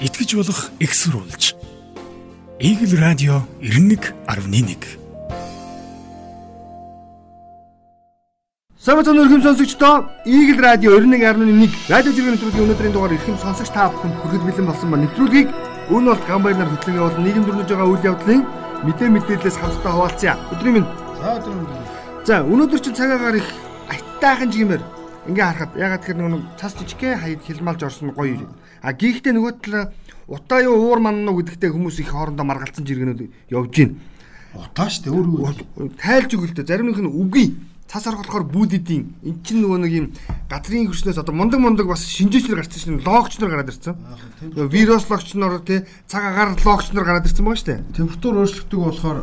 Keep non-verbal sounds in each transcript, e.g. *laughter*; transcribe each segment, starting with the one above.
итгэж болох экссурулж. Игэл радио 91.1 Самбат өнөрхөм сонсогчдоо Игэл радио 91.1 радио жиргэн нэвтрүүлгийн өнөөдрийн дугаар эрхэм сонсогч та бүхэнд хүрэхэд бэлэн болсон ба нэвтрүүлгийг өн болт гамбайнаар хөтлөн явуулсан нийгэм дөрнөж байгаа үйл явдлын мэдээ мэдээлэлээс хамтдаа хуваалцъя. Өдрийн минь. За өдөр минь. За өнөөдөр чинь цагаагаар их айтаахан жигмээр ингээ харахад ягаад гэхээр нэг цас жижигхэн хаяд хилмалж орсон гоё юм. А гихтээ нөгөө талаа утаа юу уур манна уу гэдэгтээ хүмүүс их хоорондоо маргалцсан жиргэнүүд явж гин. Утаа штэ өөр тайлж өгөлтөө заримных нь үгүй цас арах болохоор бүүдэдийн эн чинь нөгөө нэг юм газрын хөрснөөс одоо мундаг мундаг бас шинжээчлэр гарсан шин логч нар гараад ирсэн. Вирус логч нар тий цаг агаар логч нар гараад ирсэн байгаа штэ. Температур өөрчлөгдөг болохоор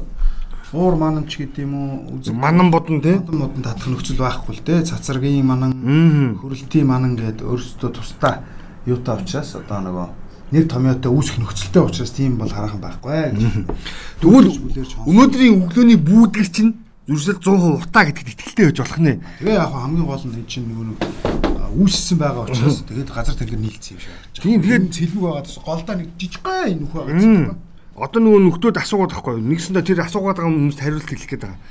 уур манамч гэдэг юм уу? Манан бодон тий манан бодон татах нөхцөл байхгүй л тий цацаргийн манан хөрөлтийн манан гэдэг өөрсдөө тусдаа юутай учраас одоо нөгөө нэр томьёотой үүсэх нөхцөлтэй учраас тийм бол хараахан байхгүй гэж. Тэгвэл өнөөдрийн өглөөний бүүдгэр чинь зүрсэл 100% утаа гэдэгт итгэлтэй байж болох нэ. Тэгээ яг хамгийн гол нь чинь нөгөө нэг үүссэн байгаа учраас тэгээд газар тэнгэр нийлцсэн юм шиг. Тийм тэгээд цэлмэг байгаа голдоо нэг жижигхэн нөх байгаа одоо нөгөө нөхдүүд асуугаад байхгүй нэгсэндээ тэр асуугаад байгаа хүмүүст хариулт хэлэх гээд байгаа.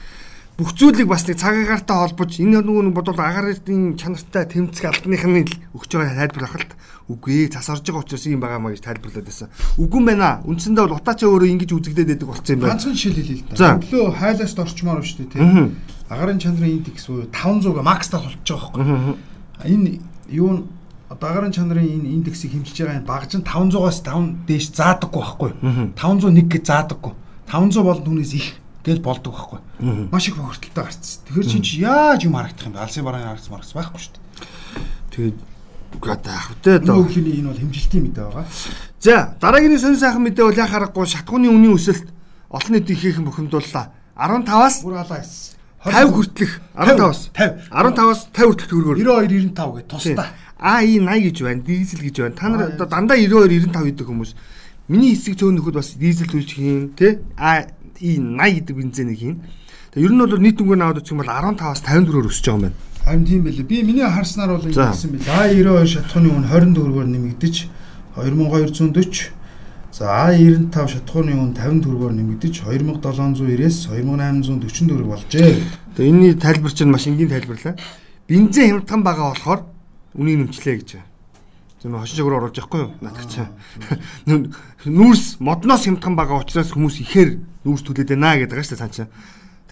Бүх зүйлийг бас нэг цагаагаартай холбож энэ нөгөө нэг бодвол агарын чанартай тэмцэх албаныхны өгч байгаа тайлбар л үгүй цас орж байгаа учраас юм байгаа маа гэж тайлбарлаад байсан. Үгүй юм байна. Үндсэндээ бол утаачаа өөрөө ингэж үзэгдээд байдаг болсон юм байна. Ганцхан жишээ хэлээ л да. Өглөө хайлаас орчмоор шүү дээ тийм. Агарын чанарын индекс буюу 500 макстаа болчихж байгаа байхгүй. Энэ юу одоо агарын чанарын энэ индексийг хэмжиж байгаа энэ багжин 500-аас 5 дээш заадаггүй байхгүй. 501 гэж заадаггүй. 500 бол түүнээс их гэж болдог байхгүй. Маш их бохирдолтой гарцсан. Тэгэхээр чинь чи яаж юм харагдах юм бэ? Алсын барааны харагц марагц байхгүй шүү дээ. Тэгээд гадаа хөвтэй доо. Өглөөний энэ бол хэмжилтийн мэдээ байгаа. За дараагийн сонир сайхан мэдээ бол яхаа харахгүй шатхууны үнийн өсөлт олон нийтийн ихээхэн бухимдууллаа. 15-аас бүр алаа хийсэн. 50 хүртэлх 15-аас 50 15-аас 50 хүртэлх төгрөгөөр 92 95 гэж тусдаа АИ 80 гэж байна, дизель гэж байна. Та нар одоо дандаа 92 95 гэдэг хүмүүс. Миний хэсэг цөөн нөхөд бас дизель төлж хийн, тэ? АИ 80 гэдэг бензинийг хийн. Тэгээ ер нь бол нийт өнгө наваад үчих юм бол 15-аас 54-оор өсөж байгаа юм байна. Харин тийм байлээ. Би миний харснаар бол ингэсэн бил. А92 шатхууны үн 24-оор нэмэгдэж 2240 За А95 шатхууны үн 54-оор нэмэгдэж 2790-ээс 2844 болжээ. Тэгээ энэний тайлбар чинь маш энгийн тайлбарлаа. Бензин хямдхан байгаа болохоор үнийг нэмчлээ гэж. Тэр хошин шогроо оруулж яахгүй юу? Надагч. Нүүрс модноос хямдхан байгаа учраас хүмүүс ихээр нүүрс түлээд байна гэдэг дээ цаан чинь.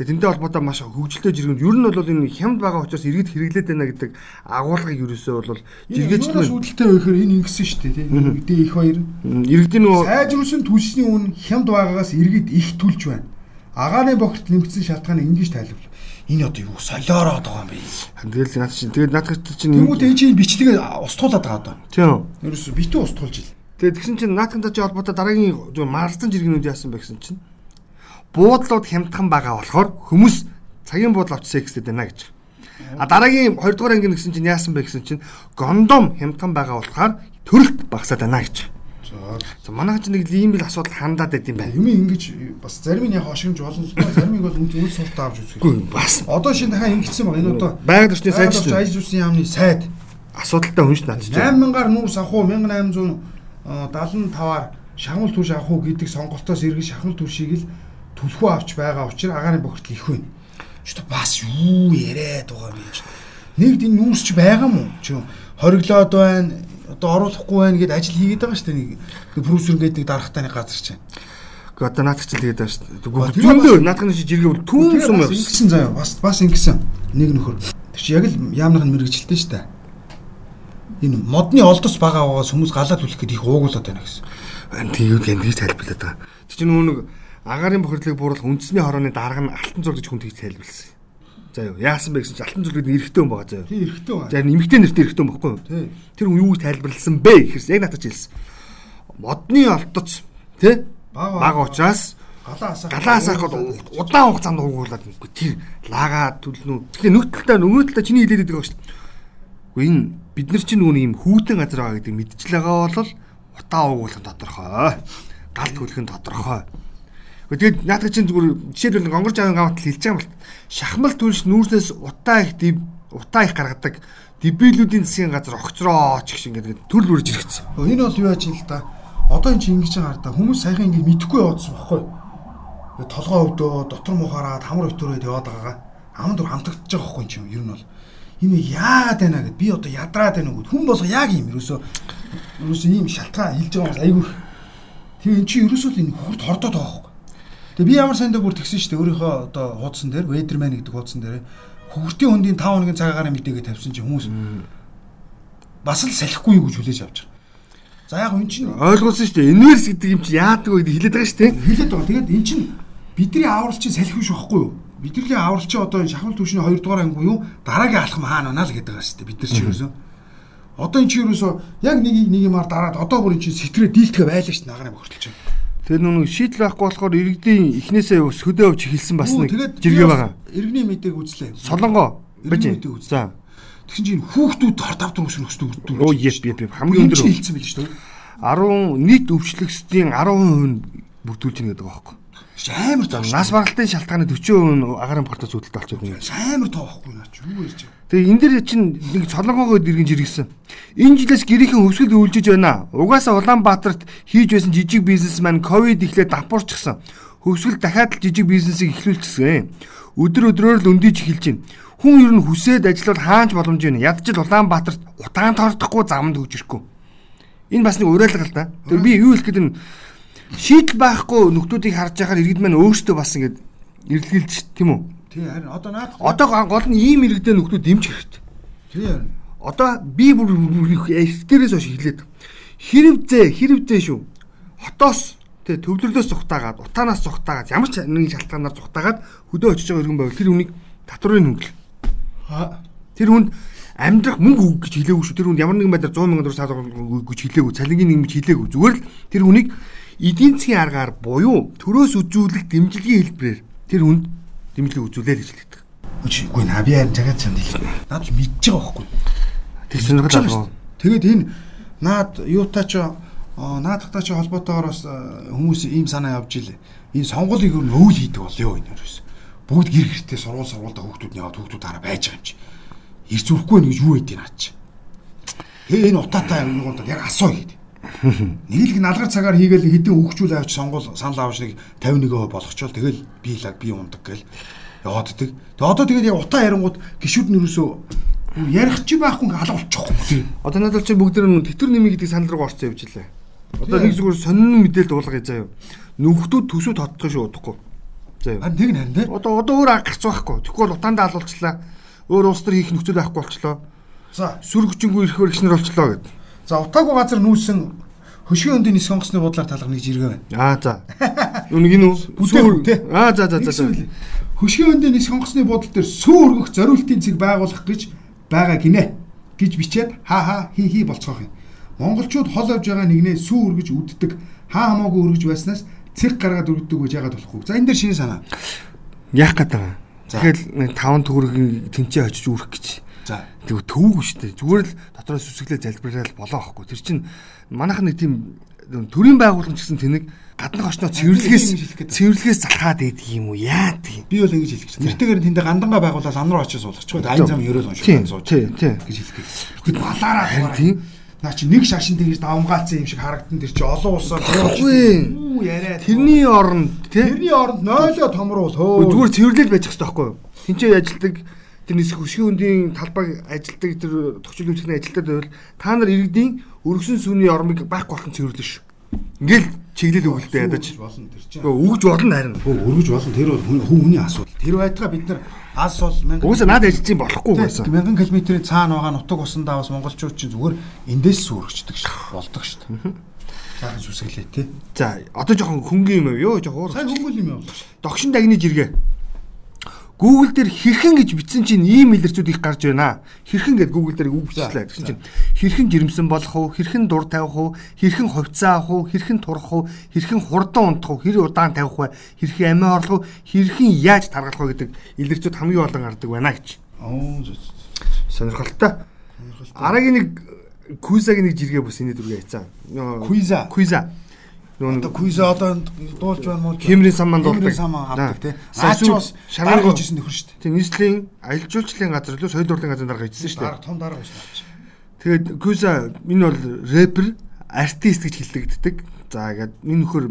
Тэгээ тэнтэй холбоотой маш хөгжилтэй жиргэнд ер нь бол энэ хямд байгаа учраас иргэд хэрэглээд байна гэдэг агуулгыг ерөөсөө бол жиргээчдээ үүдэлтэй байхээр энэ ингэсэн шүү дээ тийм. Иргэдийн их баяр. Иргэдийн нөгөө сайжруулсан түлшний үн хямд байгаагаас иргэд их түлж байна. Агааны богт нэмэгдсэн шалтгааны ингэж тайлбар энэ одоо юу солиороод байгаа юм бэ? Тэгэл наад чинь тэгээд наадах чинь Тэнгүүд чинь бичлэгээ устгуулад байгаа одоо. Тийм. Ерөөсө битүү устгуулж ил. Тэгээд тэгсэн чинь наадхантай чи холбоотой дараагийн зөв марсан жиргэнүүд яасан бэ гэсэн чинь буудлууд хямдхан байгаа болохоор хүмүүс цагийн буудал авч секстэд байна гэж. А дараагийн 2 дугаар анги гэсэн чинь яасан бэ гэсэн чинь гондом хямдхан байгаа болохоор төрөлт багасаад байна гэж. За манайх ч нэг ийм л асуудал хандаад байт юм байна. Юм ингэж бас зарим нь яг хошигмж болно л байна. Зарим нь бол үн суртаа авч үзэх. Үгүй бас. Одоо шинэ дахиад ингэсэн баг. Энэ одоо байгаль орчны сайд чинь ажил үйлсийн яамны сайд асуудалтай хүн ш надад. 8000-аар нүүрс авах уу 1875-аар шахмал түвш авах уу гэдэг сонголтоос эргэж шахмал түвшийг л түлхүү авч байгаа учраас агааны бохирдол их байна. Ч бас юу яриад байгаа юм бэ? Нэгд энэ нүүрс ч байгаа мó? Чи хориглоод байна одоо оруулахгүй байна гэдээ ажил хийгээд байгаа шүү дээ нэг продюсер гэдэг нэг дарахтаа нэг газар чинь. Одоо наадах чил тэгээд байгаа шүү дээ. Зөндөө наадах нь жиргээ бол түүм сум юм. Ингэсэн заяа бас бас ингэсэн нэг нөхөр. Тэг чи яг л яамнах нь мэрэгчлээ шүү дээ. Энэ модны олдос байгаа байгаас хүмүүс галаад үлэх гээд их уугуулад байна гэсэн. Тэгээд ингэж тайлбарлаад байгаа. Тэг чи нөгөө нэг агарын бохирлыг бууруулах үндэсний хорооны дарга нь алтан зур гэж хүн тэгж тайлбарласан. За юу яасан бэ гэсэн чинь алтан зүлгэд эрэгтэй хүн байгаа заа юу. Тийм эрэгтэй хүн. За нэмэгтэй нэртэй эрэгтэй хүн баггүй юу? Тийм. Тэр хүн юу тайлбарласан бэ гэхэрс яг надад хэлсэн. Модны олдоц тий бага учраас галаа асаах галаа асаахад удаан хугацаанд уугуулад үгүй тэр лаагаа төлнө. Тэгэхээр нөгөө талдаа нөгөө талдаа чиний хэлээд байгаа шүү дээ. Үгүй энэ бид нар чинь нөгөө юм хүүтэн газар байгаа гэдэг мэдчихэл байгаа бол утаа уугуулах тодорхой. Галт төлөх нь тодорхой. Тэгээд наадах чинь зүгээр жишээлбэл гонгор жавын гавтал хэлж байгаа юм бол шахмал түлш нүүрсээс утаа их див утаа их гаргадаг дебилүүдийн засгийн газар огцроо ч гэх шиг ингээд төрөл үрж иргэцсэн. Энэ бол юу яаж юм л та. Одоо эн чинь ингэж байгаа хардаа хүмүүс саяхан ингэ мэдхгүй яваадсан байхгүй. Тэгээ толгой өвдөө дотор мухаараад хамар өтөрөөд яваад байгаагаа ам дур хамтагдчих байгаа байхгүй юм ер нь бол энэ яагаад байна гэд би одоо ядраад байна уу хүн болго яг юм ерөөсөө ерөөсөө ийм шалтгаан хэлж байгаа юм айгүй тэгээ эн чинь ерөөсөө энэ хурд хордоод байгаа байхгүй тэгээ би ямар сандаа бүр тэгсэн шүү дээ өөрийнхөө одоо хуудсан дээр Weatherman гэдэг хуудсан дээр хөвгтийн хөндийн 5 хоногийн цагаагаар мэдээгээ тавьсан чинь хүмүүс бас л салихгүй юу гэж хүлээж авч байгаа. За яг энэ чинь ойлгуулсан шүү дээ. Инверс гэдэг юм чи яадаг вэ гэдэг хэлээд байгаа шүү дээ. хэлээд байгаа. Тэгээд эн чинь бидний аврал чинь салхи биш байхгүй юу? Бидний аврал чинь одоо шахмал түвшний 2 дугаар анги буюу дараагийн алхам хаана байна л гэдэг байгаа шүү дээ. Бид нар чинь ерөөсөө одоо эн чинь ерөөсөө яг нэгийг нэг юмар дараад одоо бүр эн чинь сэтрээ дийлтгэ байлаа шүү дээ. Нагараа бохирдолч Тэр нүг шийдэл байхгүй болохоор иргэдийн эхнээсээ сөдөө авч хэлсэн бас нэг жиргээ байгаа. Иргэний мэдээг үзлээ. Мэдээг үзлээ. За. Тэгсэн чинь хүүхдүүд хор тав дөрөв өсөх өсдөг. Оо би би хамгийн өндөр хэлсэн байл шүү дээ. 10 нийт өвчлөгчдийн 10% нь бүрдүүлж гэнэ гэдэг байхгүй. Амар тоо. Нас баргалтын шалтгааны 40% нь агарын портоц үүдэлтэй болчиход байна. Амар тоо байхгүй наа чи юу ярьж байгаа. Тэгээ энэ дэр чинь нэг солонгоогоо иргэн жиргсэн. Энэ жилээс гэрийнхэн өвсгөл үйлжиж байна. Угаасаа Улаанбаатарт хийж байсан жижиг бизнесмен ковид ихлээр давпуурчихсан. Хөвсгөл дахиад л жижиг бизнесийг эхлүүлчихсэн. Өдөр өдрөөр л өндийж эхэлж байна. Хүн ер нь хүсээд ажиллавал хаанч боломж байна. Ядчил Улаанбаатарт утаан тордохгүй замд хөгж ирэхгүй. Энэ бас нэг уриалга л да. Тэр би юу хэлэх гээд нь шийдэл байхгүй нөхдүүдийг харж байхаар иргэд маань өөрсдөө бас ингэж ирлгэлж тийм үү? Тий харин одоо наад Одоо гол нь ийм иргэдээ нөхдүүд дэмжих хэрэгтэй. тий харин Одоо би бүр эфтэрээс хойш хэлээд хэрвзээ хэрвзээ шүү. Хотоос тэ төвлөрлөөс зүхтаагаад утаанаас зүхтаагаад ямар ч нэг шалтгаанаар зүхтаагаад хөдөө очиж байгаа иргэн байвал тэр хүнийг татврын хөнгөл. Тэр хүнд амьдрах мөнгө өг гэж хэлээгүй шүү. Тэр хүнд ямар нэгэн байдлаар 100 сая төгрөг саалгах гэж хэлээгүй. Цалингийн нэг гэж хэлээгүй. Зүгээр л тэр хүнийг эдийн засгийн аргаар буюу төрөөс үзүүлэх дэмжлэгийн хэлбэрээр тэр хүнд дэмжлэг үзүүлээ л гэж хэлдэг. үгүй наа би харин цагаад чамд хэлээ. Наад мэдж байгаа байхгүй. Тэр сонирхол алгаа. Тэгээд энэ наад юутай ч наадахтай ч холбоотойгоор бас хүмүүс ийм санаа явж илээ. Энэ сонгуулийг юу нөөл хийдэг болё энэ ерөөс. Бүгд гэр гэртээ сургууль сургуультай хүүхдүүд яваад хүүхдүүд хараа байж байгаа юм чи. Ирц үрхгүй нэг юу хийдیں наач. Тэгээ энэ утаатай юугууд яг асуу гэдэг. Нэг л налгар цагаар хийгээл хэдэн хөгжүүл авч сонгуул санал авч нэг 51% болгочвол тэгэл би лаг би ундаг гэл явааддаг. Тэгээ одоо тэгээд яг утаа ярингууд гişүүд нь юусоо ярих чи байхгүй алга болчихгүй. Одоо надад чи бүгд нэг тэтэр нэмий гэдэг санал руу орцсон явж илээ. Одоо нэг зүгээр сонин мэдээлэл дуулгая заяа. Нүхтүүд төсөв тодтох шүү удахгүй. Заяа. Харин тэг нэр нэ. Одоо одоо өөр гарч байхгүй. Тэгэхгүй бол утаандаа алуулчлаа. Өөр улс төр хийх нөхцөл байхгүй болчлоо. За Сүргчэнгүү ирэх бэрхшнэр болчлоо гэд. За утаагүй газар нүүсэн хөшгийн өндийн нис сонгосны бодлоор талах нэг жиргээ байна. Аа за. Юу нэг энэ үү? Бүтээгүү, тий. Аа за за за. Хөшгийн өндийн нис сонгосны бодол дээр сүү өргөх зориултын цэг байгуулах гэж байгаа гинэ гэж бичээд хаа хаа хи хи болцоох юм. Монголчууд хол авж байгаа нэгнээ сүү өргөж үддэг хаа хамаагүй өргөж байснаас цэг гаргаад өргөдөг гэж яагаад болохгүй. За энэ дээр шинэ санаа. Яах гээд байгаа. Тэгэл нэг 5 төгрөгийн тэнцээ очиж үрэх гэж. За Тэг төвөг шүү дээ. Зүгээр л дотроос сүсгэлээ залбирал болоо байхгүй. Тэр чинь манайх нэг тийм төрийн байгууллагч гэсэн тэнэг гаднах очноо цэвэрлэгээс тийм цэвэрлэгээс залхаад байдаг юм уу? Яа тийм. би бол ингэж хэлэх чинь. Нэртэйгээр тэндээ гандангаа байгуулаад ам руу очиж суулгачих. Айн зам ерөөл Тийм, уншиж сууж тий, тий. гэж гээд. Тэгэхэд балаараа тийм. Наа чи нэг шашин тэгж давмгаацсан юм шиг харагдан тэр чи олон усаар Үгүй. Юу яриа. Тэрний оронд тий. тэрний оронд нойлоо томруул хөө. Зүгээр цэвэрлэл байж хэвээр байхгүй юу? Тинчээ ажилдаг тэр нис хөшгийн үндийн талбайг ажилдаг тэр төвчл үйлчлэгийн ажилтнууд байвал та нар иргэдийн өргөсөн сүний ормыг байхгүй болсон цэвэрлэн шүү. Ингээл чиглэл өгөлтэй ядаж. болно тэр чинь. Өгж болно харин. Өргөж болно. Тэр бол хүн хүний асуудал. Тэр байтгаа бид нар ас бол мянган Угсаа наад ажиллаж болохгүй байсан. Тэг, мянган километрийн цаана байгаа нутаг усандаа бас монголчууд чинь зүгээр эндээс сүргчдэг шүү. Болдог шүү. Цаахан сүсгэлээ тий. За одоо жоохон хөнгөн юм аа ёо жоохон Сайн уур. хөнгөл юм яа. Догшин дагны жиргээ. Google дээр хэрхэн гэж бичсэн чинь ийм илэрцүүд их гарч байна. Хэрхэн гэд Google дээр үг бичлээ. Тэгсэн чинь хэрхэн жирэмсэн болох уу, хэрхэн дур тавих уу, хэрхэн ховцоо авах уу, хэрхэн турах уу, хэрхэн хурдан унтах уу, хэр удаан тавих вэ, хэрхэн амиа орлох уу, хэрхэн яаж таргалах уу гэдэг илэрцүүд хамгийн олон гардаг байна гэж. Оо зү- Сонирхолтой. Арагийн нэг Кузагийн нэг жиргээ бас энэ дүргээ яцсан. Куиза. Куза. Одоо куиза одоо дуулж байна мó. Хэмрийн сан манд дуулдаг. Хэмрийн сан манд авдаг тий. Сайн Аа чи сүү- бас шаргал гоо- хийжсэн нөхөр шүү дээ. Тийм нийслэлийн аялал жуулчлалын газар лөө соёл урлагийн газар дараа хийжсэн шүү дээ. Дарга том дарга наач. Тэгээд Куза энэ бол рэпер, артист гэж хэллэгддэг. За ингээд энэ нөхөр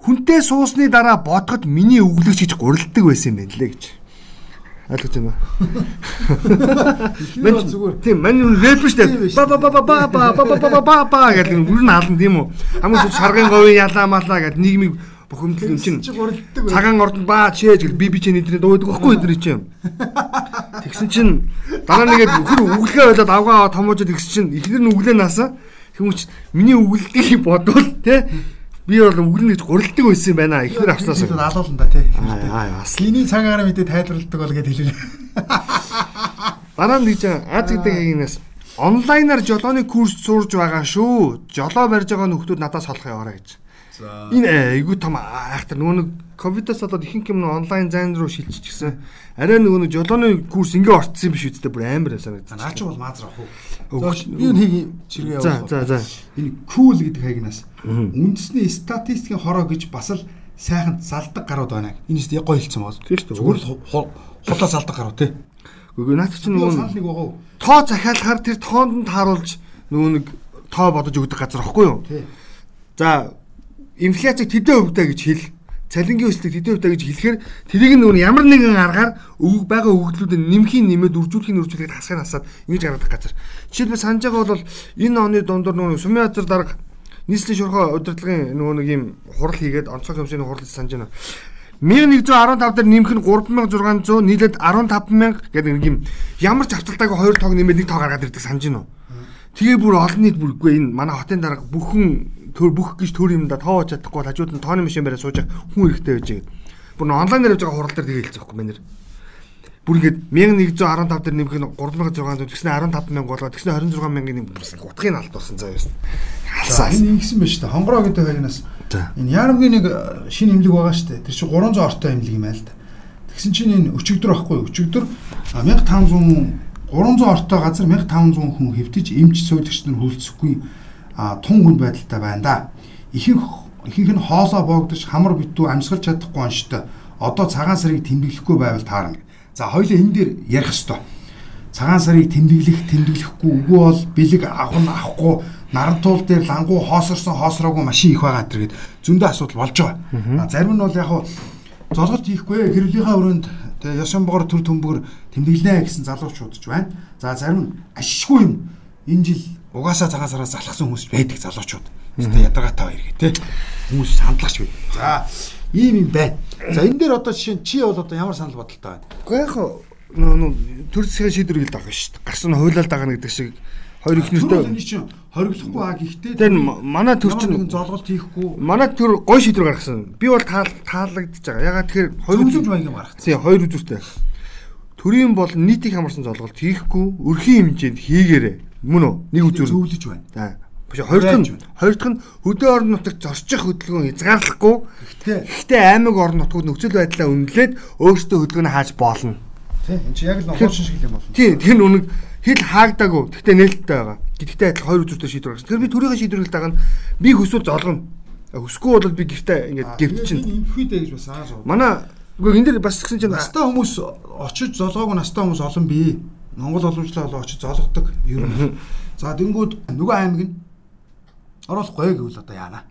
хүнтэй суусны дараа бодоход миний өглөөч гэж гурилдаг байсан юм байна лээ гэж. Ойлгож байна уу? Мэн зүгээр. Тийм, мань нүн рэпер штэ. Ба ба ба ба ба ба ба ба ба ба ба гэдэг нь бүр нь хаална тийм үү? Хамгийн сүүлд шаргын говийн ялаа малаа гэдэг нийгмийг бухимдал юм чинь цагаан ордонд баа чээж гэж би би чинь эдний дуудаг байхгүй эдний чинь. Тэгсэн чинь дараа нэгээд хөр үглэгээ болоод авгаа томоожод тэгсэн чинь ихнэр нь үглээ наасаа хүмүүс миний үглэлтийг бодвол те би бол үглэнэ гэж гурилдаг байсан юм байна ихнэр авснаас. Бид алуулна да тий. Аа бас Синий цагаараа мэдээ тайлбарладаг бол гэж хэлээ. *laughs* Дараа нь гэж Аз гэдэг хийнээс онлайнаар жолооны курс сурж байгаа шүү. Жолоо барьж байгаа нөхдүүд надаас солох яваарай гэж. За. Энэ айгуу том айхтар нөгөө нэг ковидос болоод ихэнх юм нь онлайн зайн руу шилжчихсэн. Арай нөгөө нэг жолооны курс ингээ орцсон юм биш үсттэй бүр амар санагдсан. Наа чи бол маазар ах уу. За юу нэг чиргээ За явуулах. за за. Энэ cool гэдэг хайгнаас үндэсний статистикийн хороо гэж бас л сайхан залдаг гарууд байна. Энэ ч гоё хэлсэн боос. Тийм шүү дээ. Зүгээр л ху- ху- хулаа залдаг гарууд тий. Үгүй наад чинь Нөгөө нөгөө санал нэг байгаа уу? тоо захиалахаар тэр тоонд нь тааруулж нөгөө нэг тоо бодож өгдөг газар ихгүй юу? Тий. За инфляцийг тэдэн хувьтай гэж хэл. Цалингийн өсөлтийг тэдэн хувьтай гэж хэлэхээр тэрийг нөгөө ямар нэгэн аргаар өг байгаа өгөгдлүүдэд нэмхийн нэмээд үржүүлэхийн үржүүлэхэд хасгын хасаад ингэж гаргадаг газар. Жишээлбэл санаж байгаа бол энэ оны дундор нөгөө сумын азар дарга нийслэлийн шуурхай удирдлагын нөгөө нэг юм хурал хийгээд онцгой комиссийн хурал санаж байна. 1115 дээр нэмэх нь 3600 нийлээд 15000 гэдэг нэг юм ямар ч авталтаагүй хоёр тоог нэмээд нэг тоо гаргаад ирдэг санаж байна? Тэгээ бүр олон нийт бүргүй энэ манай хотын дарга бүхэн төр бүх гэж төр юм да тоож чадахгүй бол хажууд нь тооны машин бариа сууж хүн хэрэгтэй байж байгаа. Бүр н онлайнаар явж байгаа хурал дээр тэгээ хэлцэхгүй байна нэр. Бүр ингээд 1115 дээр нэмэх нь 3600 тэгснэ 15000 болоо тэгснэ 26000-ийн нэг бүс утгыг алдуулсан заа юу. За Халсаа. энэ ингэсэн байна шүү дээ. Хонгороо гэдэг За. энэ яармгийн нэг э, шинэ имлэг байгаа шүү дээ. Тэр чинь 300 ортой имлэг юм аа л да. Тэгсэн чинь энэ өчигдөр байхгүй юу? Өчигдөр а, 1500 300 ортой газар 1500 хүн хэвтэж эмч сүйдэгч нар хөлцөхгүй тун хүн байдалтай байна да. Ихэнх ихэнх нь хоолоо боогдож хамар битүү амьсгалж чадахгүй онштой. Одоо цагаан сарыг тэмдэглэхгүй байвал таарна. За хоёлаа энэ дээр ярих ёстой цагаан сарыг тэмдэглэх тэмдэглэхгүй үгүй бол бэлэг авах нь авахгүй нарантуул дээр лангуу хоосорсон хоосроогүй машин их байгаа энэ гэд зөндөө асуудал болж байгаа. Зарим нь бол яг хуу золголт хийхгүй хэрэглийнхаа өрөөнд тэгээ ясан богор төр төмбөр тэмдэглэнэ гэсэн залуучууд ч байна. За зарим нь ашиггүй юм энэ жил угаасаа цагаан сараас залхсан хүмүүс байдаг залуучууд. Тэ ядаргаатай хоёр гэ тэ хүмүүс хандлагч бай. За ийм юм байна. За энэ дээр одоо жишээ чи бол одоо ямар санал бодолтой байна? Гэхдээ яг нөө төр засгийн шийдвэрийг даах шүү дээ. Гарсан хуйлал дагна гэдэг шиг хоёр их нэртэй. хориглохгүй аа гэхдээ Тэр манай төр чинь золголт хийхгүй манай төр гой шийдвэр гаргасан. Би бол таал таалагдж байгаа. Ягаад тэгэхээр хоёр үзүүр маяг юм гаргацсан. тий хоёр үзүүртэй. Төрийн бол нийтийг хамарсан золголт хийхгүй өрхийн хэмжээнд хийгээрэй. Мөн үү? Нэг үзүүр. Зөвлөж байна. Биш хоёр дахь нь хоёр дахь нь хөдөө орон нутагт зорчих хөдөлгөөн хязгаарлахгүй. Гэхдээ аймаг орон нутгууд нөхцөл байдлаа үнэлээд өөрсдөө хөдөлгөөний хааж болно. тий энэ чи яг л нохоочин шиг юм болно. Тий, тэр нүг хэл хаагаагүй. Гэхдээ нээлттэй байгаа. Гэхдээ адил хоёр үзүүртэй шийдвэр гаргасан. Тэр би төрийн шийдвэрлэл дагна. Би хүсвэл золгоно. Хүсгүй бол би гэртээ ингээд гівт чинь. энэ имхүйдэ гэж бас уу. Манай үгүй энэ дэр бас гэсэн чинь Настай хүмүүс очиж золгоогүй настай хүмүүс олон бий. Монгол олончлаа болоо очиж золгодог ер нь. За тэнгууд нөгөө аймаг нь оруулахгүй гэвэл одоо яана.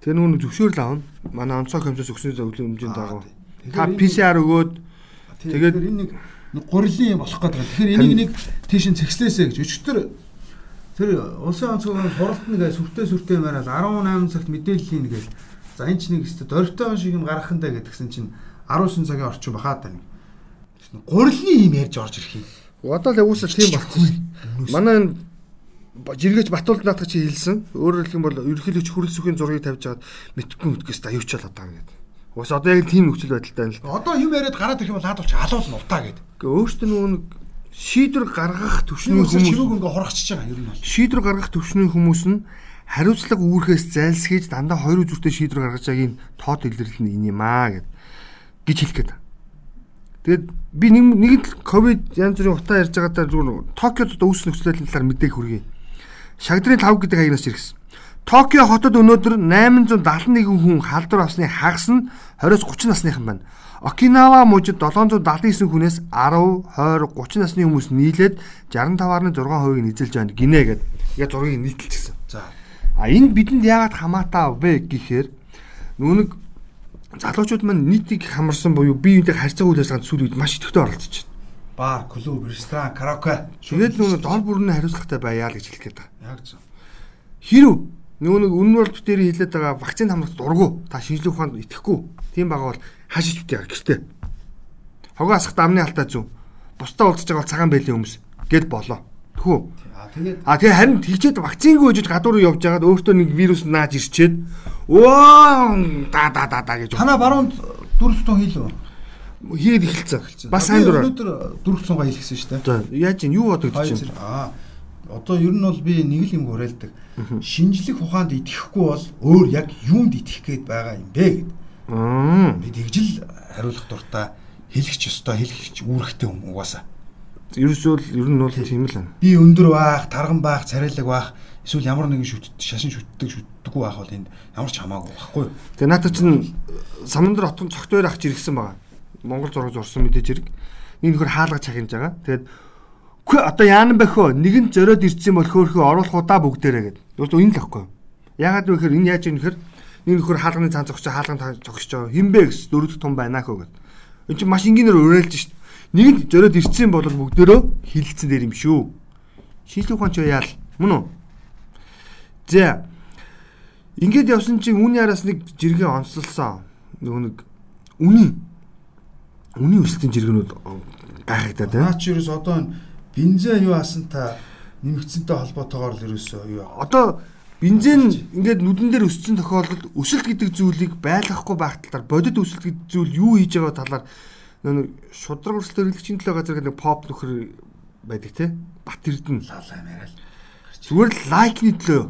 тэр нүг зөвшөөрөл аавна. Манай онцгой комиссаас өгсөн зөвлөлийн хэмжээнд дагав. Та PCR өгөөд Тэгээд- энэ нэг нэг гурилын юм болох гэдэг. Тэгэхээр энийг нэг тийш нь цэгслээсэ гэж өчтөр тэр улсын онцгойн суралт нэг сүртэй сүртэй мараад 18 цагт мэдээлэл хийнэ гэж. За энэ ч нэг өстө дөрвтойгон шиг юм гаргахандаа гэдгсэн чинь 19 цагийн орчин бахаад байна. Гурилын юм ярьж орж ирэх юм. Одоо л уусаа тийм болчихсон. Манай энэ жиргээч Батуулд наатах чи хэлсэн. Өөрөөр хэлэх юм бол ерөнхийлөгч хүрэл сүхийн зургийг тавьж аваад мэдхгүй мэдгээс аюучаал одоо ингээд. Ус одоо яг тийм нөхцөл байдалтай байна л. Одоо юм яриад гараад ирэх юм бол хаад болчих алуулна утаа гэд. Гэхдээ өөртөө нөгөө нэг шийдвэр гаргах төвшний хүмүүс хүмүүс ингээ хурахчиж байгаа юм бол. шийдвэр гаргах төвшний хүмүүс нь хариуцлага үүрхээс зайлсхийж дандаа хоёр үзүүртэй шийдвэр гаргаж байгаагийн тоод илэрлэл нь энэ юм аа гэд гэж хэлэх гээд. Тэгээд би нэг нэг л ковид янз бүрийн утаа ярьж байгаадаа зүгээр Токиод одоо үүсэх нөхцөл байдлын талаар мэдээг хүргэе. Шагдрын 5 гэдэг хаягнаас иргэсэн. Токио хотод өнөөдөр 871 хүн халдвар авсны хагас нь 20-30 насныхан байна. Окинава мужид 779 хүнээс 10, 20, 30 насны хүмүүс нийлээд 65.6%-ийг эзэлж байна гинэ гэд. Яг зургийг нийтэлчихсэн. За. А энэ бидэнд яагаад хамаатай вэ гэхээр нүг залуучууд маань нийтийг хамарсан буюу бие биенээ харьцаа үйл ажиллагаанд сүүл үед маш идэвхтэй оролцож байна. Бар, клуб, ресторан, караоке. Тэгээд нүг дор бүрний хариуцлагатай байяа л гэж хэлэх гээд байгаа. Яг зөв. Хэрв нөгөө нэг үнэн бол битээр хилээд байгаа вакцины хамгаалалт дургу та шинжлэх ухаанд итгэхгүй. Тийм байгаа бол хашиж битээ гэртээ. Хогоо асахт амны алтаа зүв. Бусдаа уулзж байгаа цагаан бэлийн хүмүүс гэд болоо. Тэхүү. А тэгээ харин тэгчээд вакцингүй өжөж гадуур явж байгаад өөртөө нэг вирус нааж ирчээд өө да да да да гэж танаа баруунд дөрөв тон хийлөө. хийгээд эхэлсэн. Бас сайн дураа. Өнөөдөр дөрөв цонго хийлгэсэн шүү дээ. За яаж юм юу бодогдож байна? Аа. Одоо ер нь бол би нэг л юм хураалдаг. Шинжлэх ухаанд итгэхгүй бол өөр яг юунд итгэх гээд байгаа юм бэ гэд. Би тэгжил хариулах дуртай хэлэх ч ёстой хэлэх ч үүрэгтэй юм угаасаа. Ерөөсөө л ер нь бол тийм л байна. Би өндөр байх, тарган байх, царайлаг байх эсвэл ямар нэгэн шүт шашин шүтдэг шүтдэггүй байх бол энд ямар ч хамаагүй байхгүй юу? Тэгээ наата чинь самандар хотон цогтойр ах жиргсэн байгаа. Монгол зураг зурсан мэдээж хэрэг. Нэг нөхөр хаалгаж чахинж байгаа. Тэгээд үгүй одоо яана бэ хөө нэгэн зөрөөд ирсэн бол хөөхөө оруулах удаа бүгдээрээ гэдэг. Өөртөө энэ л ахгүй. Ягаад вэ гэхээр энэ яаж юм нөхөр нэг нөхөр хаалганы цаан зогсоо хаалган байгаа. Хинбэ гэс дөрөв том байна хөө гэдэг. Энд чинь маш энгийнээр уриалж шít. Нэгэн зөрөөд ирсэн бол бүгдээрөө хилэлцэн дээр юм шүү. Шинжлэх ухаан ч яал мөн үү? За Ингээд явсан чинь үүний араас нэг жиргээ онцлсан. Нөгөө нэг үний үний өсөлтийн жиргэнүүд гайхагдаад байна. Наач ерөөс одоо бензин юу асан та нэмэгдсэнтэй холбоотойгоор л ерөөсөө юу Одоо бензин ингээд нүдэн дээр өссөн тохиолдолд өсөлт гэдэг зүйлийг байлгахгүй байх талаар бодит өсөлт гэдэг зүйл юу хийж байгаа талаар нэг шудраг өрсөлтөөр хэрэглэгчийн төлөө газар гэдэг нэг поп нөхөр байдаг те. Бат Эрдэнэ лалаа мэрэл. зүгээр л лайкны төлөө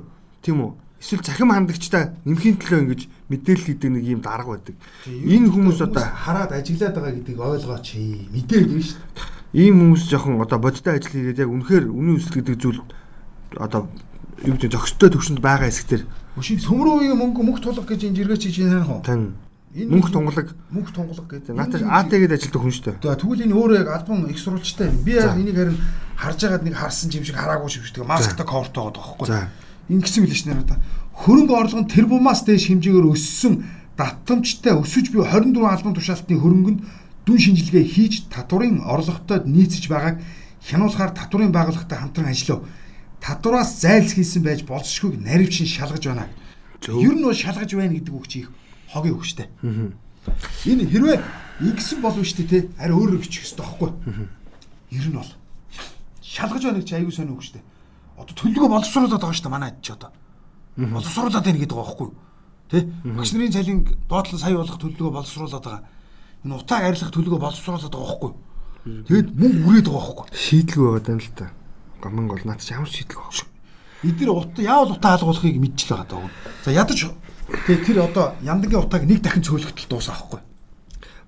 тийм үү? Эсвэл захим хандагчтай нэмхийн төлөө ингэж мэдээлэл хийдэг нэг юм дарга байдаг. Энэ хүмүүс одоо хараад ажиглаад байгаа гэдгийг ойлгооч. Мэдээд байна шүү дээ. ийм хүмүүс жоохон одоо бодиттой ажил хийгээд яг үнэхээр үнийн өсөлт гэдэг зүйл одоо юу гэдэг зохистой төвшөнд байгаа хэсгээр Өшин төмрөөгийн мөнгө мөнгө тулах гэж энэ жиргээ чиж яах вэ? тань мөнгө тунгалаг мөнгө тунгалаг гэдэг. нааташ АТ-гээд ажилдаг хүн шүү дээ. Тэгээ тэгвэл энэ өөрөө яг альбом их сурвалжтай юм. Би яг энийг харин харж байгаад нэг харсан юм шиг хараагүй шүү дээ. Масктай коортоо байгаа байхгүй. За. Ингэсэн билээ шнэ надаа. Хөрөнгө орлого нь тэрбумаас дээш хэмжээгээр өссөн давтамжтай өсөж буй 24 альбом тушаалтны хөрөнгөнд дүн шинжилгээ хийж татварын орлоготой нийцэж байгааг хянуулахаар татварын байгууллагатай хамтран ажиллав. Татвараас зайлс хийсэн байж болцшгүйг наривчин шалгаж байна. Ер нь бол шалгаж байна гэдэг үг чи их хогийн үгштэй. Энэ хэрвээ ингэсэн болов дээ те. Ари өөрөөр бичих хэрэгтэй байхгүй. Ер нь бол шалгаж байна гэж аягүй сонио дээ. Одоо төлөвлөгөө боловсруулаад байгаа дээ манай ч одоо. Боловсруулаад байна гэдэг байгаа байхгүй? Тэ? Багш нарын цалин доотлон сая болох төлөвлөгөө боловсруулаад байгаа. Энэ утааг арилгах төлөвлөгөө боловсруулаад байгаа байхгүй? Тэгэд мөнгө үрээд байгаа байхгүй юу? Шийдлгүй байгаа даа л та. Гомон гол нааташ ямар шийдлэг байгаа. Эдгээр утаа яавал утаа хаалгуулахыг мэдчихл байгаа даа. За ядаж тэгээ тэр одоо яндагийн утааг нэг дахин цөөлөхтөл дуусаа байхгүй?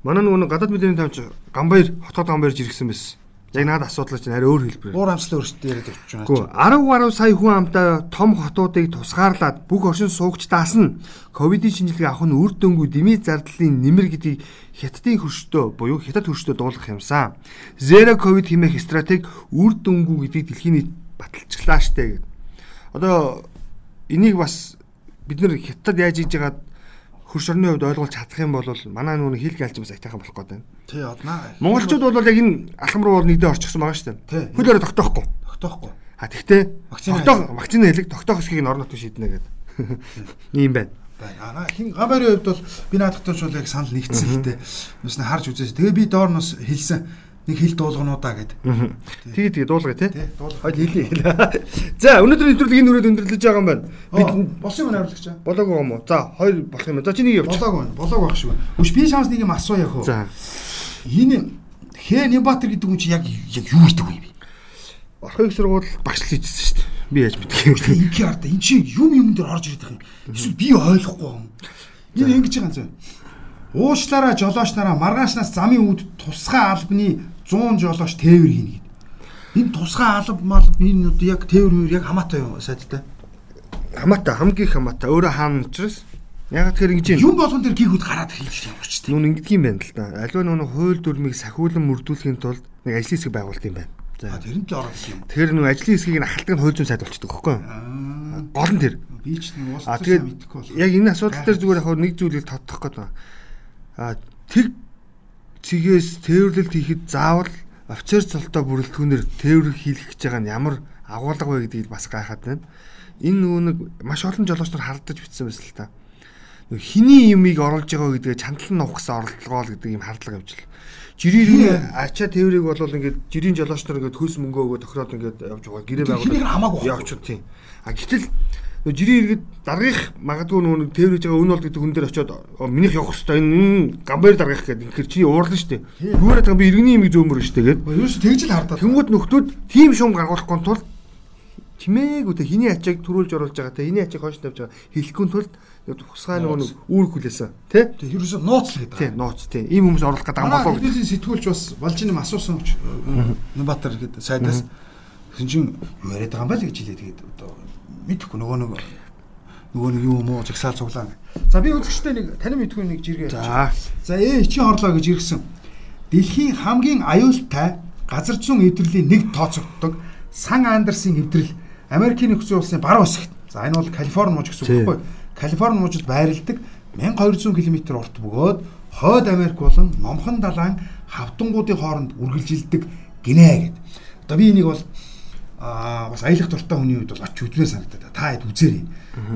Манай нөгөө гадаад мэдээний тавьч Гамбаяр хотод Гамбаяр жиргсэн байсан. Яг надад асуудал чинь арай өөр хэлбэр. Уур амьслаа өөрчлөлт яриад явчих Гэхдээ 10 гаруй сая хүн амтай том хотуудыг тусгаарлаад бүх оршин суугчдаас нь ковидын шинжилгээ авах нь үр дүнгүй дэмий зардлын нэмэр гэдгийг хятадын хөрштөө буюу хятад хөрштөө дуулах юмсан. Zero covid хэмээх стратеги үр дүнгүй гэдгийг дэлхийн нийт баталчихлаа штэ гэд. Одоо энийг бас бид нэр хятад яаж хийж байгаад хөрш орны хувьд ойлгуулж чадах юм бол манай нүг хил галж бас айтайхан болох байна. Тий однаа. Монголчууд бол яг энэ алхам руу нэгдээ орчихсон байгаа штэ. Тий. Хөлөөрөө тогтоохгүй. Тогтоохгүй. А тэгтээ тогтоох вакцины хэлэг тогтоох хэсгийг нутгийн шийднэ гэдэг. *laughs* Ийм байна. байна. Аа хин гамбарын хувьд бол би наадахтай бол яг санал нэгдсэн хэлтэй. Бас нэг харж үзээс. Тэгээ би доор нь бас хэлсэн нэг хэл дуулгануудаа гэд. Тэгээ тэгээ дуулгая. Тий. Хойд хэлье. За өнөөдрийн нэвтрүүлгийг энэ үрээд өндөрлөж байгаа юм байна. Бид болсон юм хариулагч. болоогүй юм уу? За хоёр болох юм. За чи нэг явууч. Болоог байна. Болоог байх шүү. Үш би шанс нэг юм асууя яах вэ? За. Энэ Хэ Нямбатар гэдэг хүн чи яг яг юу гэдэг вэ? Орхон их сургууль багшлал хийжсэн шүү дээ. Би яаж мэдэх юм. Инки арда эн чи юм юм дээр орж ирээд байгаа юм. Эсвэл би ойлгохгүй юм. Энэ ингэж байгаа юм зөө. Уучлаараа жолоочлаараа маргаашнаас замын үд тусгай албаны 100 жолооч тээвэр хийнэ гэд. Энэ тусгай алба мал энэ одоо яг тээвэр мөр яг хамаатай юм сайдтай. Хамаатай хамгийн хамаатай өөрөө хаана учраас яг тэр ингэж юм. Юм болгон дээр гихүүд гараад хэлж явж штэ. Нүн ингэдэг юм байна л да. Аливаа нүн хууль дүрмийг сахиулан мөрдүүлэхийн тулд нэг ажлын хэсэг байгуулт юм байна. За. тэрнтэй ороод юм. Тэгэхээр нүн ажлын хэсгийг нь ахалдаг нь хууль зүйн сайд болчихдог хөхгүй юу? Аа. Гол нь тэр. Би ч нэг уус А төсөө тэгээд мэдэхгүй бол. яг энэ асуудал дээр зүгээр яг нэг зүйлийг тодтох гээд байна. А тэг цэгээс тээвэрлэлт хийхэд заавал офицер цолтой бүрэлдэхүүнээр тээвэрлэл хийх гэж байгаа нь ямар агуулга вэ гэдгийг бас гайхаад байна. Энэ нөгөө нэг маш олон жолооч нар хардаж бичсэн байсан л та. Хиний юмыг оруулж байгаа гэдгээ чандлан нухсан оролдлогоо л гэдэг юм хардлага явж л. Жирийн ачаа тээврийг бол ингээд жирийн жолооч нар ингээд хөлс мөнгө өгөө тохироод ингээд явж байгаа гэрээ байна. явж тийм. А гэтэл жирийн иргэд даргих магадгүй нөгөө тээврэж байгаа өн бол гэдэг хүн дээр очиод «Оо, минийх явах хэвээр энэ гамбайр даргих гэдэг инхээр чи уурлаа шүү дээ. Юураад байгаа би иргэний юмыг зөөмөр шүү дээ гээд. Ерөөс тэгж л хардаад. Тэнгүүд нөхдүүд тийм шум гаргуулахгүй тул чимээгүй те. Хиний ачааг төрүүлж оруулж байгаа те. Хиний ачааг хойш тавьж байгаа. Хэлэхгүй тул тусгай нөгөө үүрэг хүлээсэн Тэг ерөөсөө нууцл гэдэг. тий нууц тий ийм хүмүүс оруулах гэдэг юм Манай хэдийн сэтгүүлч бас Балжин юм асуусан ч Нбатар гэдэг сайдаас юу яриад байгаа юм бэ л гэж хэлээ тэгээд одоо мэдэхгүй нөгөө нэг нөгөө нэг юу муу жагсаал цуглаа. За би үзэгчтэй нэг танин мэдгүй нэг жиргээ. за За ээ чи хорлоо гэж иргсэн. Дэлхийн хамгийн аюултай газар зүүн эвдрэлийн нэг тооцогддог Сан Андерсын эвдрэл Америкийн нэгдсэн улсын баруун хэсэгт. За энэ бол Калифорни мужид гэсэн үг байхгүй. Калифорни мужид байрладаг 1200 км урт бөгөөд Хойд Америк болон Номхон далайн хавтангуудын хооронд үргэлжилдэг гинэ гэд. Одоо би энийг бол аа бас аялах дуртай хүний үед бол очиж үзмээр санагдаад та хэд үзээрэй.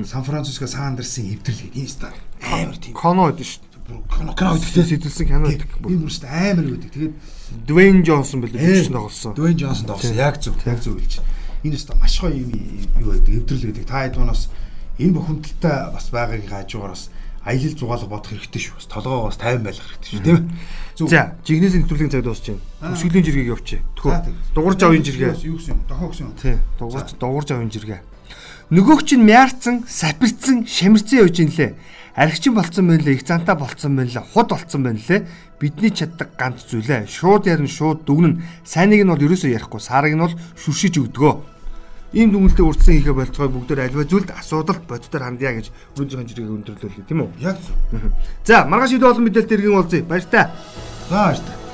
Сан Франциско Сан Андерсын эвдрэл гэдэг энэ стар амар тийм коно гэдэг шүү дээ бүр кино кино гэдэг Тэс хэдэлсэн кино гэдэг Би бүрст амар байдаг. Тэгээд Дуэйн Джонсон билүү бичсэн тоглосон Дуэйн Джонсон тоглосон. Яг зөв. Яг зөв хэлж. Энэ өстө маш гоё юм юу байдаг. Эвдрэл гэдэг. Та хэдуунаас энэ бохомдолтой бас байгаагийн хажуугаар бас аялал зугаалга бодох хэрэгтэй шүү. Толгоогоос тайван байх хэрэгтэй шүү, тийм. Зөв. за. жигнэсийн нэвтрүүлгийн цаг дуусч байна өсгөлийн жиргэг явчих. Тийм. дугуурж авын жиргээ. Юу гэсэн юм? Дохоо гэсэн юм. тий. Дугуурж дугуурж авын жиргээ. Нөгөөг чинь мяарцсан сапирцсан шамирцсан явж ин лээ. Архичин болцсон байна лээ их зантаа болцсон байна лээ худ болцсон байна лээ. Бидний чаддаг ганц зүйлээ шууд ярин шууд дүгнэн. Сайныг нь бол ерөөсөө ярихгүй сарыг нь бол шүршиж өгдөгөө ийм дүнэлтэд урдсан хийхэ болцгой бүгдээр альва зүйлд асуудалт боддоор хандъя гэж өнөөдрийн жиргэг өндөрлөлөө тийм үү Яг зөв. за маргааш идэ олон мэдээлэлд иргэн уулзъя баяр та За баярлалаа.